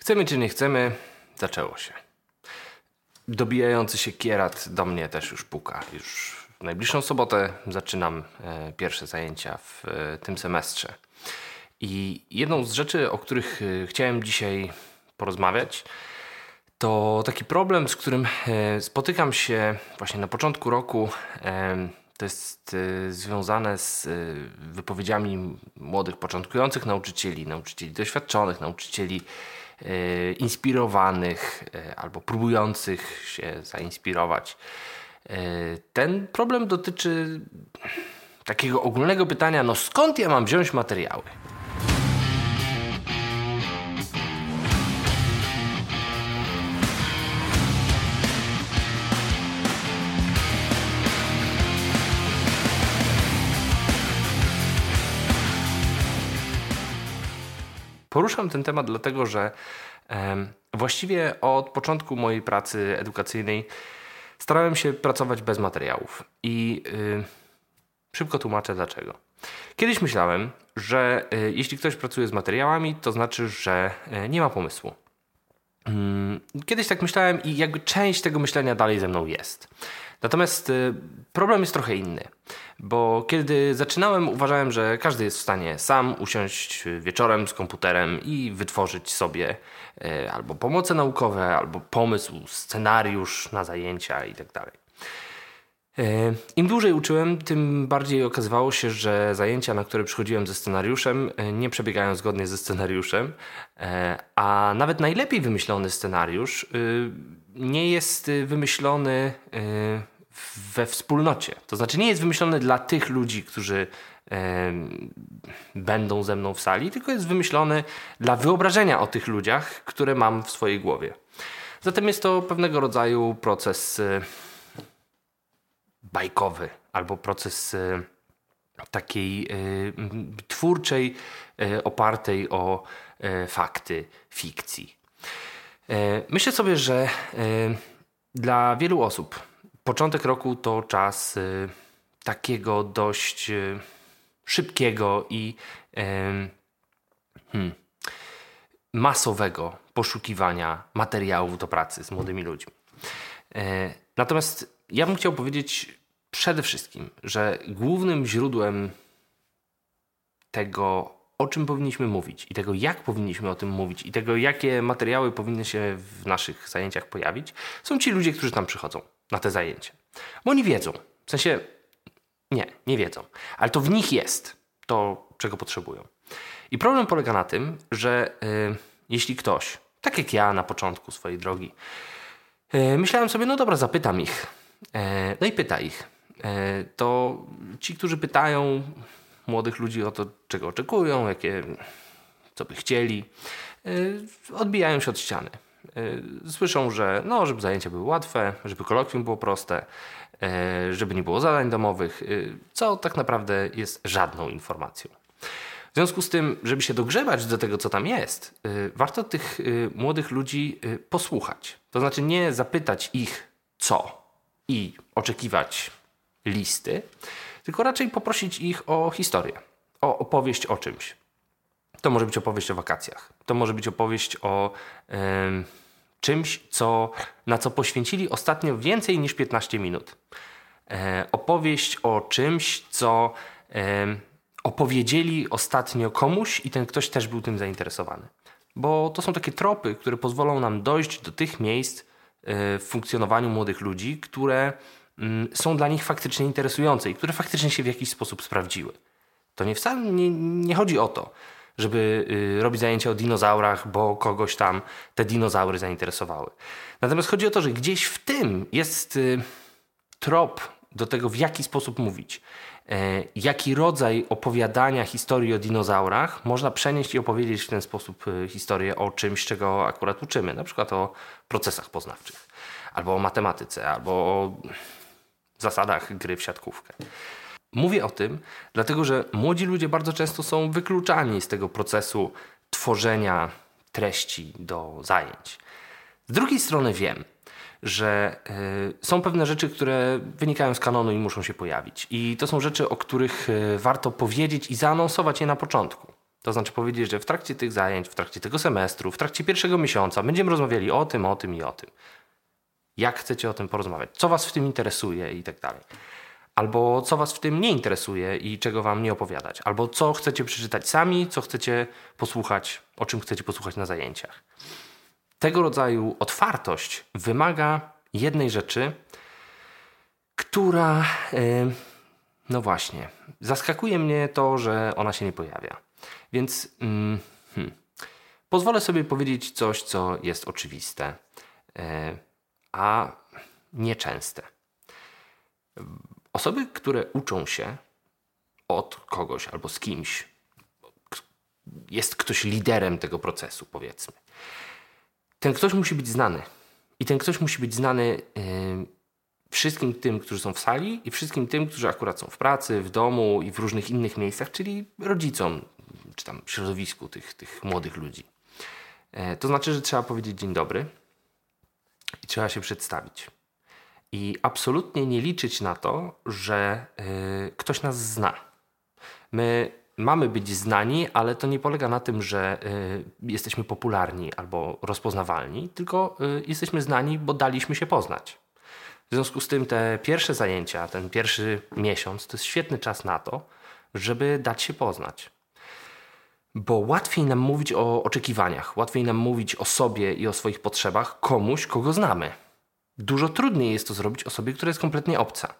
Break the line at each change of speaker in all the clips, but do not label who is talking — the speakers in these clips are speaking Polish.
Chcemy czy nie chcemy, zaczęło się. Dobijający się kierat do mnie też już puka. Już w najbliższą sobotę zaczynam e, pierwsze zajęcia w e, tym semestrze. I jedną z rzeczy, o których e, chciałem dzisiaj porozmawiać, to taki problem, z którym spotykam się właśnie na początku roku. E, to jest e, związane z wypowiedziami młodych, początkujących nauczycieli, nauczycieli doświadczonych, nauczycieli inspirowanych albo próbujących się zainspirować. Ten problem dotyczy takiego ogólnego pytania: no skąd ja mam wziąć materiały? Poruszam ten temat dlatego, że właściwie od początku mojej pracy edukacyjnej starałem się pracować bez materiałów. I y, szybko tłumaczę dlaczego. Kiedyś myślałem, że y, jeśli ktoś pracuje z materiałami, to znaczy, że y, nie ma pomysłu. Mm, kiedyś tak myślałem i jakby część tego myślenia dalej ze mną jest. Natomiast y, problem jest trochę inny, bo kiedy zaczynałem, uważałem, że każdy jest w stanie sam usiąść wieczorem z komputerem i wytworzyć sobie y, albo pomoce naukowe, albo pomysł, scenariusz na zajęcia itd. Tak y, Im dłużej uczyłem, tym bardziej okazywało się, że zajęcia, na które przychodziłem ze scenariuszem, nie przebiegają zgodnie ze scenariuszem, a nawet najlepiej wymyślony scenariusz nie jest wymyślony we wspólnocie. To znaczy nie jest wymyślony dla tych ludzi, którzy będą ze mną w sali, tylko jest wymyślony dla wyobrażenia o tych ludziach, które mam w swojej głowie. Zatem jest to pewnego rodzaju proces e, bajkowy albo proces takiej twórczej, opartej o fakty fikcji. Myślę sobie, że dla wielu osób początek roku to czas y, takiego dość szybkiego i hmm, masowego poszukiwania materiałów do pracy z młodymi ludźmi. E, natomiast ja bym chciał powiedzieć przede wszystkim, że głównym źródłem tego, o czym powinniśmy mówić i tego, jak powinniśmy o tym mówić i tego, jakie materiały powinny się w naszych zajęciach pojawić, są ci ludzie, którzy tam przychodzą na te zajęcie. Bo oni wiedzą. W sensie, nie, nie wiedzą. Ale to w nich jest to, czego potrzebują. I problem polega na tym, że y, jeśli ktoś, tak jak ja na początku swojej drogi, y, myślałem sobie, no dobra, zapytam ich. Y, no i pyta ich. to ci, którzy pytają młodych ludzi o to, czego oczekują, jakie, co by chcieli, odbijają się od ściany. Y, słyszą, że no, żeby zajęcia były łatwe, żeby kolokwium było proste, y, żeby nie było zadań domowych, y, co tak naprawdę jest żadną informacją. W związku z tym, żeby się dogrzebać do tego, co tam jest, warto tych młodych ludzi posłuchać. To znaczy nie zapytać ich co i oczekiwać listy, tylko raczej poprosić ich o historię, o opowieść o czymś. To może być opowieść o wakacjach. To może być opowieść o czymś, co, na co poświęcili ostatnio więcej niż 15 minut. E, opowieść o czymś, co e, opowiedzieli ostatnio komuś i ten ktoś też był tym zainteresowany. Bo to są takie tropy, które pozwolą nam dojść do tych miejsc e, w funkcjonowaniu młodych ludzi, które są dla nich faktycznie interesujące i które faktycznie się w jakiś sposób sprawdziły. To nie wcale nie, nie chodzi o to, żeby y, robić zajęcia o dinozaurach, bo kogoś tam te dinozaury zainteresowały. Natomiast chodzi o to, że gdzieś w tym jest y, trop do tego, w jaki sposób mówić. E, jaki rodzaj opowiadania historii o dinozaurach można przenieść i opowiedzieć w ten sposób y, historię o czymś, czego akurat uczymy, na przykład o procesach poznawczych, albo o matematyce, albo o zasadach gry w siatkówkę. Mówię o tym, dlatego że młodzi ludzie bardzo często są wykluczani z tego procesu tworzenia treści do zajęć. Z drugiej strony wiem, że y, są pewne rzeczy, które wynikają z kanonu i muszą się pojawić. I to są rzeczy, o których y, warto powiedzieć i zaanonsować je na początku. To znaczy powiedzieć, że w trakcie tych zajęć, w trakcie tego semestru, w trakcie pierwszego miesiąca będziemy rozmawiali o tym, o tym i o tym. Jak chcecie o tym porozmawiać? Co Was w tym interesuje i tak dalej. Albo co Was w tym nie interesuje i czego Wam nie opowiadać. Albo co chcecie przeczytać sami, co chcecie posłuchać, o czym chcecie posłuchać na zajęciach. Tego rodzaju otwartość wymaga jednej rzeczy, która, no właśnie, zaskakuje mnie to, że ona się nie pojawia. Więc mm, hmm, pozwolę sobie powiedzieć coś, co jest oczywiste, e, a nieczęste. Osoby, które uczą się od kogoś albo z kimś, jest ktoś liderem tego procesu, powiedzmy. Ten ktoś musi być znany. I ten ktoś musi być znany yy, wszystkim tym, którzy są w sali i wszystkim tym, którzy akurat są w pracy, w domu i w różnych innych miejscach, czyli rodzicom, czy tam środowisku tych, tych młodych ludzi. Yy, to znaczy, że trzeba powiedzieć dzień dobry trzeba się przedstawić. I absolutnie nie liczyć na to, że yy, ktoś nas zna. My mamy być znani, ale to nie polega na tym, że y, jesteśmy popularni albo rozpoznawalni, tylko y, jesteśmy znani, bo daliśmy się poznać. W związku z tym te pierwsze zajęcia, ten pierwszy miesiąc to jest świetny czas na to, żeby dać się poznać. Bo łatwiej nam mówić o oczekiwaniach, łatwiej nam mówić o sobie i o swoich potrzebach komuś, kogo znamy. Dużo trudniej jest to zrobić osobie, która jest kompletnie obca.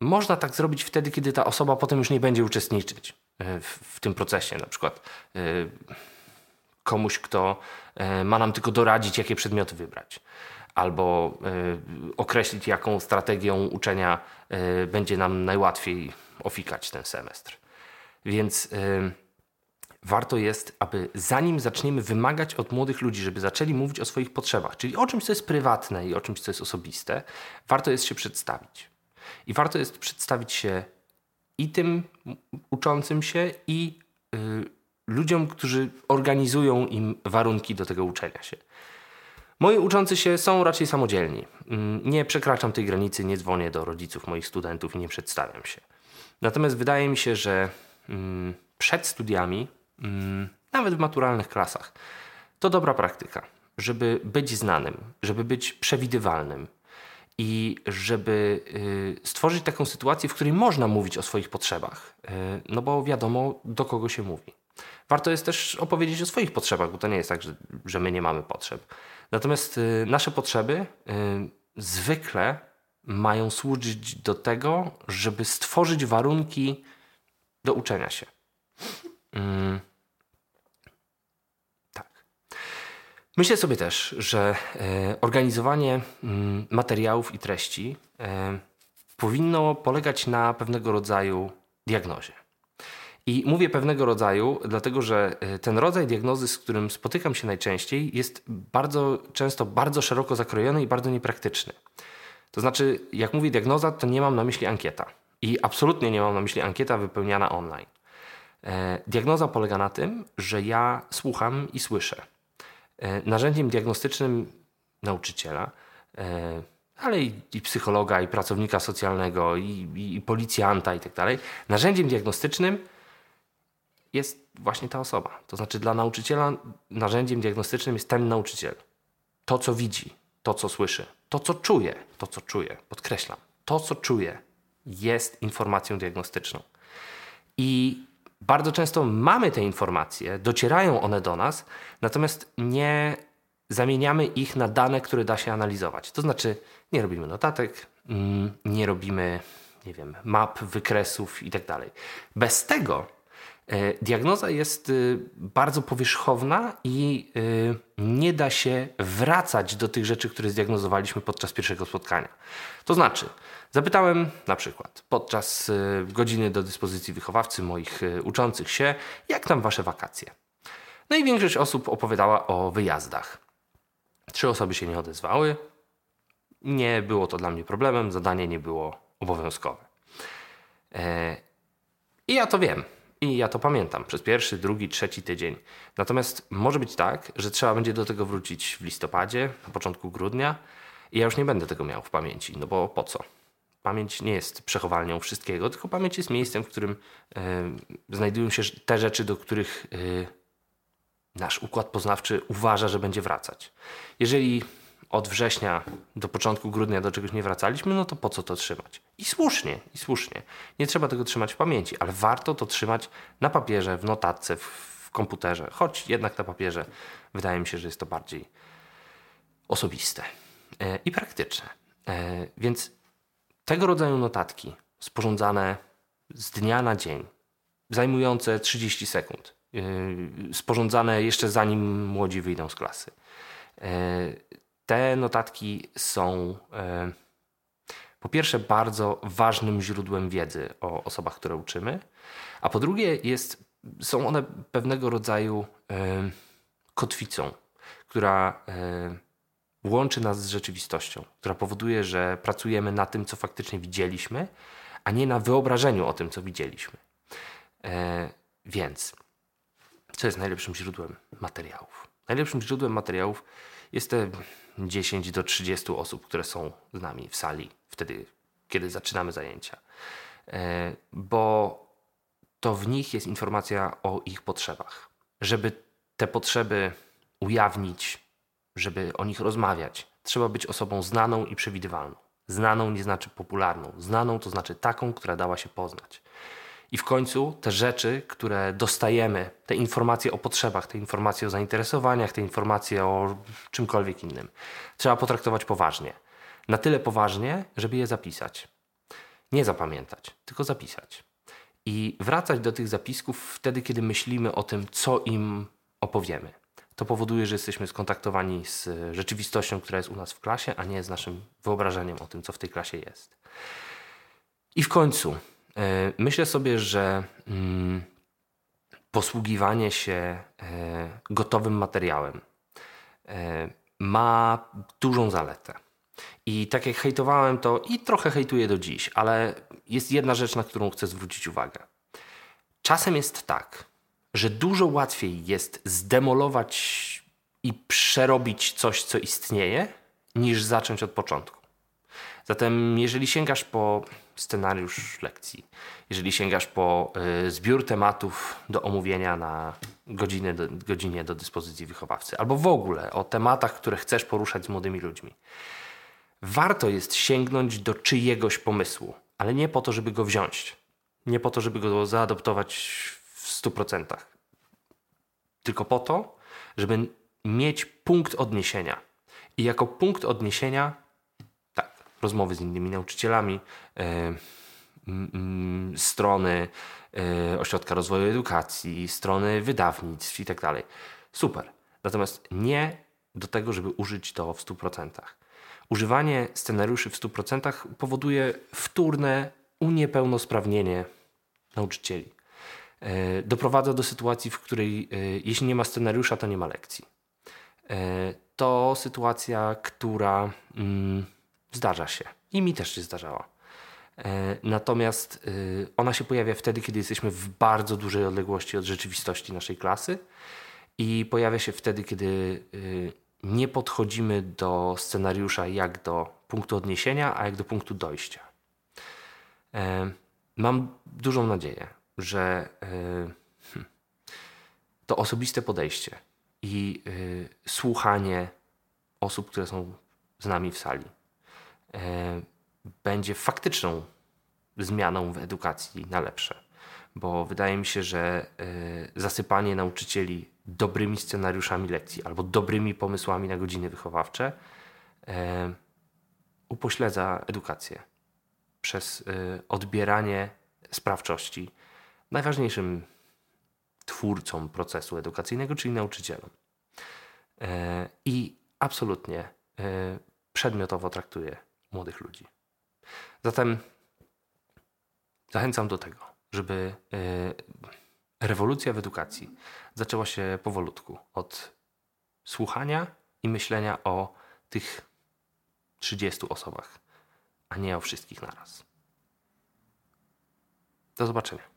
Można tak zrobić wtedy, kiedy ta osoba potem już nie będzie uczestniczyć e, w, tym procesie. Na przykład y, komuś, kto y, ma nam tylko doradzić, jakie przedmioty wybrać, albo określić, jaką strategią uczenia będzie nam najłatwiej ofikać ten semestr. Więc warto jest, aby zanim zaczniemy wymagać od młodych ludzi, żeby zaczęli mówić o swoich potrzebach, czyli o czymś, co jest prywatne i o czymś, co jest osobiste, warto jest się przedstawić. I warto jest przedstawić się i tym uczącym się, i y, ludziom, którzy organizują im warunki do tego uczenia się. Moi uczący się są raczej samodzielni. Mm, nie przekraczam tej granicy, nie dzwonię do rodziców moich studentów i nie przedstawiam się. Natomiast wydaje mi się, że przed studiami, mm, nawet w maturalnych klasach, to dobra praktyka, żeby być znanym, żeby być przewidywalnym, i żeby y, stworzyć taką sytuację, w której można mówić o swoich potrzebach, y, no bo wiadomo, do kogo się mówi. Warto jest też opowiedzieć o swoich potrzebach, bo to nie jest tak, że, że my nie mamy potrzeb. Natomiast y, nasze potrzeby zwykle mają służyć do tego, żeby stworzyć warunki do uczenia się. Mm. Myślę sobie też, że e, organizowanie mm, materiałów i treści e, powinno polegać na pewnego rodzaju diagnozie. I mówię pewnego rodzaju, dlatego że e, ten rodzaj diagnozy, z którym spotykam się najczęściej, jest bardzo często bardzo szeroko zakrojony i bardzo niepraktyczny. To znaczy, jak mówię diagnoza, to nie mam na myśli ankieta. I absolutnie nie mam na myśli ankieta wypełniana online. Diagnoza polega na tym, że ja słucham i słyszę. E, narzędziem diagnostycznym nauczyciela, e, ale i, i psychologa, i pracownika socjalnego, i, i, i policjanta, i tak dalej. Narzędziem diagnostycznym jest właśnie ta osoba. To znaczy, dla nauczyciela narzędziem diagnostycznym jest ten nauczyciel. To, co widzi, to, co słyszy, to, co czuje, to, co czuje, podkreślam, to, co czuje, jest informacją diagnostyczną. I bardzo często mamy te informacje, docierają one do nas, natomiast nie zamieniamy ich na dane, które da się analizować. To znaczy, nie robimy notatek, mm, nie robimy, nie wiem, map, wykresów itd. Tak Bez tego e, diagnoza jest y, bardzo powierzchowna i y, nie da się wracać do tych rzeczy, które zdiagnozowaliśmy podczas pierwszego spotkania. To znaczy, Zapytałem na przykład podczas y, godziny do dyspozycji wychowawcy moich y, uczących się, jak tam wasze wakacje. No i większość osób opowiadała o wyjazdach. Trzy osoby się nie odezwały. Nie było to dla mnie problemem, zadanie nie było obowiązkowe. E, I ja to wiem. I ja to pamiętam przez pierwszy, drugi, trzeci tydzień. Natomiast może być tak, że trzeba będzie do tego wrócić w listopadzie, na początku grudnia. I ja już nie będę tego miał w pamięci, no bo po co? Pamięć nie jest przechowalnią wszystkiego, tylko pamięć jest miejscem, w którym y, znajdują się te rzeczy, do których y, nasz układ poznawczy uważa, że będzie wracać. Jeżeli od września do początku grudnia do czegoś nie wracaliśmy, no to po co to trzymać? I słusznie, i słusznie. Nie trzeba tego trzymać w pamięci, ale warto to trzymać na papierze, w notatce, w, komputerze, choć jednak na papierze wydaje mi się, że jest to bardziej osobiste e, i praktyczne. E, więc tego rodzaju notatki sporządzane z dnia na dzień, zajmujące 30 sekund, e, sporządzane jeszcze zanim młodzi wyjdą z klasy. Te notatki są po pierwsze bardzo ważnym źródłem wiedzy o osobach, które uczymy, a po drugie jest, są one pewnego rodzaju kotwicą, która łączy nas z rzeczywistością, która powoduje, że pracujemy na tym, co faktycznie widzieliśmy, a nie na wyobrażeniu o tym, co widzieliśmy. E, więc, co jest najlepszym źródłem materiałów? Najlepszym źródłem materiałów jest te 10 do 30 osób, które są z nami w sali wtedy, kiedy zaczynamy zajęcia. E, bo to w nich jest informacja o ich potrzebach. Żeby te potrzeby ujawnić, żeby o nich rozmawiać, trzeba być osobą znaną i przewidywalną. Znaną nie znaczy popularną. Znaną to znaczy taką, która dała się poznać. I w końcu te rzeczy, które dostajemy, te informacje o potrzebach, te informacje o zainteresowaniach, te informacje o czymkolwiek innym, trzeba potraktować poważnie. Na tyle poważnie, żeby je zapisać. Nie zapamiętać, tylko zapisać. I wracać do tych zapisków wtedy, kiedy myślimy o tym, co im opowiemy to powoduje, że jesteśmy skontaktowani z rzeczywistością, która jest u nas w klasie, a nie z naszym wyobrażeniem o tym, co w tej klasie jest. I w końcu myślę sobie, że mm, posługiwanie się e, gotowym materiałem e, ma dużą zaletę. I tak jak hejtowałem to i trochę hejtuję do dziś, ale jest jedna rzecz, na którą chcę zwrócić uwagę. Czasem jest tak, że dużo łatwiej jest zdemolować i przerobić coś, co istnieje, niż zacząć od początku. Zatem, jeżeli sięgasz po scenariusz lekcji, jeżeli sięgasz po y, zbiór tematów do omówienia na godzinę do, godzinie do dyspozycji wychowawcy, albo w ogóle o tematach, które chcesz poruszać z młodymi ludźmi, warto jest sięgnąć do czyjegoś pomysłu, ale nie po to, żeby go wziąć, nie po to, żeby go zaadoptować 100%. Tylko po to, żeby mieć punkt odniesienia. I jako punkt odniesienia, tak, rozmowy z innymi nauczycielami, strony e, Ośrodka Rozwoju Edukacji, strony wydawnictw i tak dalej. Super. Natomiast nie do tego, żeby użyć to w 100%. Używanie scenariuszy w 100% powoduje wtórne uniepełnosprawnienie nauczycieli. E, doprowadza do sytuacji, w której e, jeśli nie ma scenariusza, to nie ma lekcji. E, to sytuacja, która mm, zdarza się i mi też się zdarzała. Natomiast ona się pojawia wtedy, kiedy jesteśmy w bardzo dużej odległości od rzeczywistości naszej klasy i pojawia się wtedy, kiedy nie podchodzimy do scenariusza jak do punktu odniesienia, a jak do punktu dojścia. Mam dużą nadzieję, że yy, to osobiste podejście i słuchanie osób, które są z nami w sali, yy, będzie faktyczną zmianą w edukacji na lepsze. Bo wydaje mi się, że zasypanie nauczycieli dobrymi scenariuszami lekcji albo dobrymi pomysłami na godziny wychowawcze upośledza edukację przez odbieranie sprawczości najważniejszym twórcą procesu edukacyjnego, czyli nauczycielem. E, I absolutnie przedmiotowo traktuje młodych ludzi. Zatem zachęcam do tego, żeby e, rewolucja w edukacji zaczęła się powolutku od słuchania i myślenia o tych 30 osobach, a nie o wszystkich naraz. Do zobaczenia.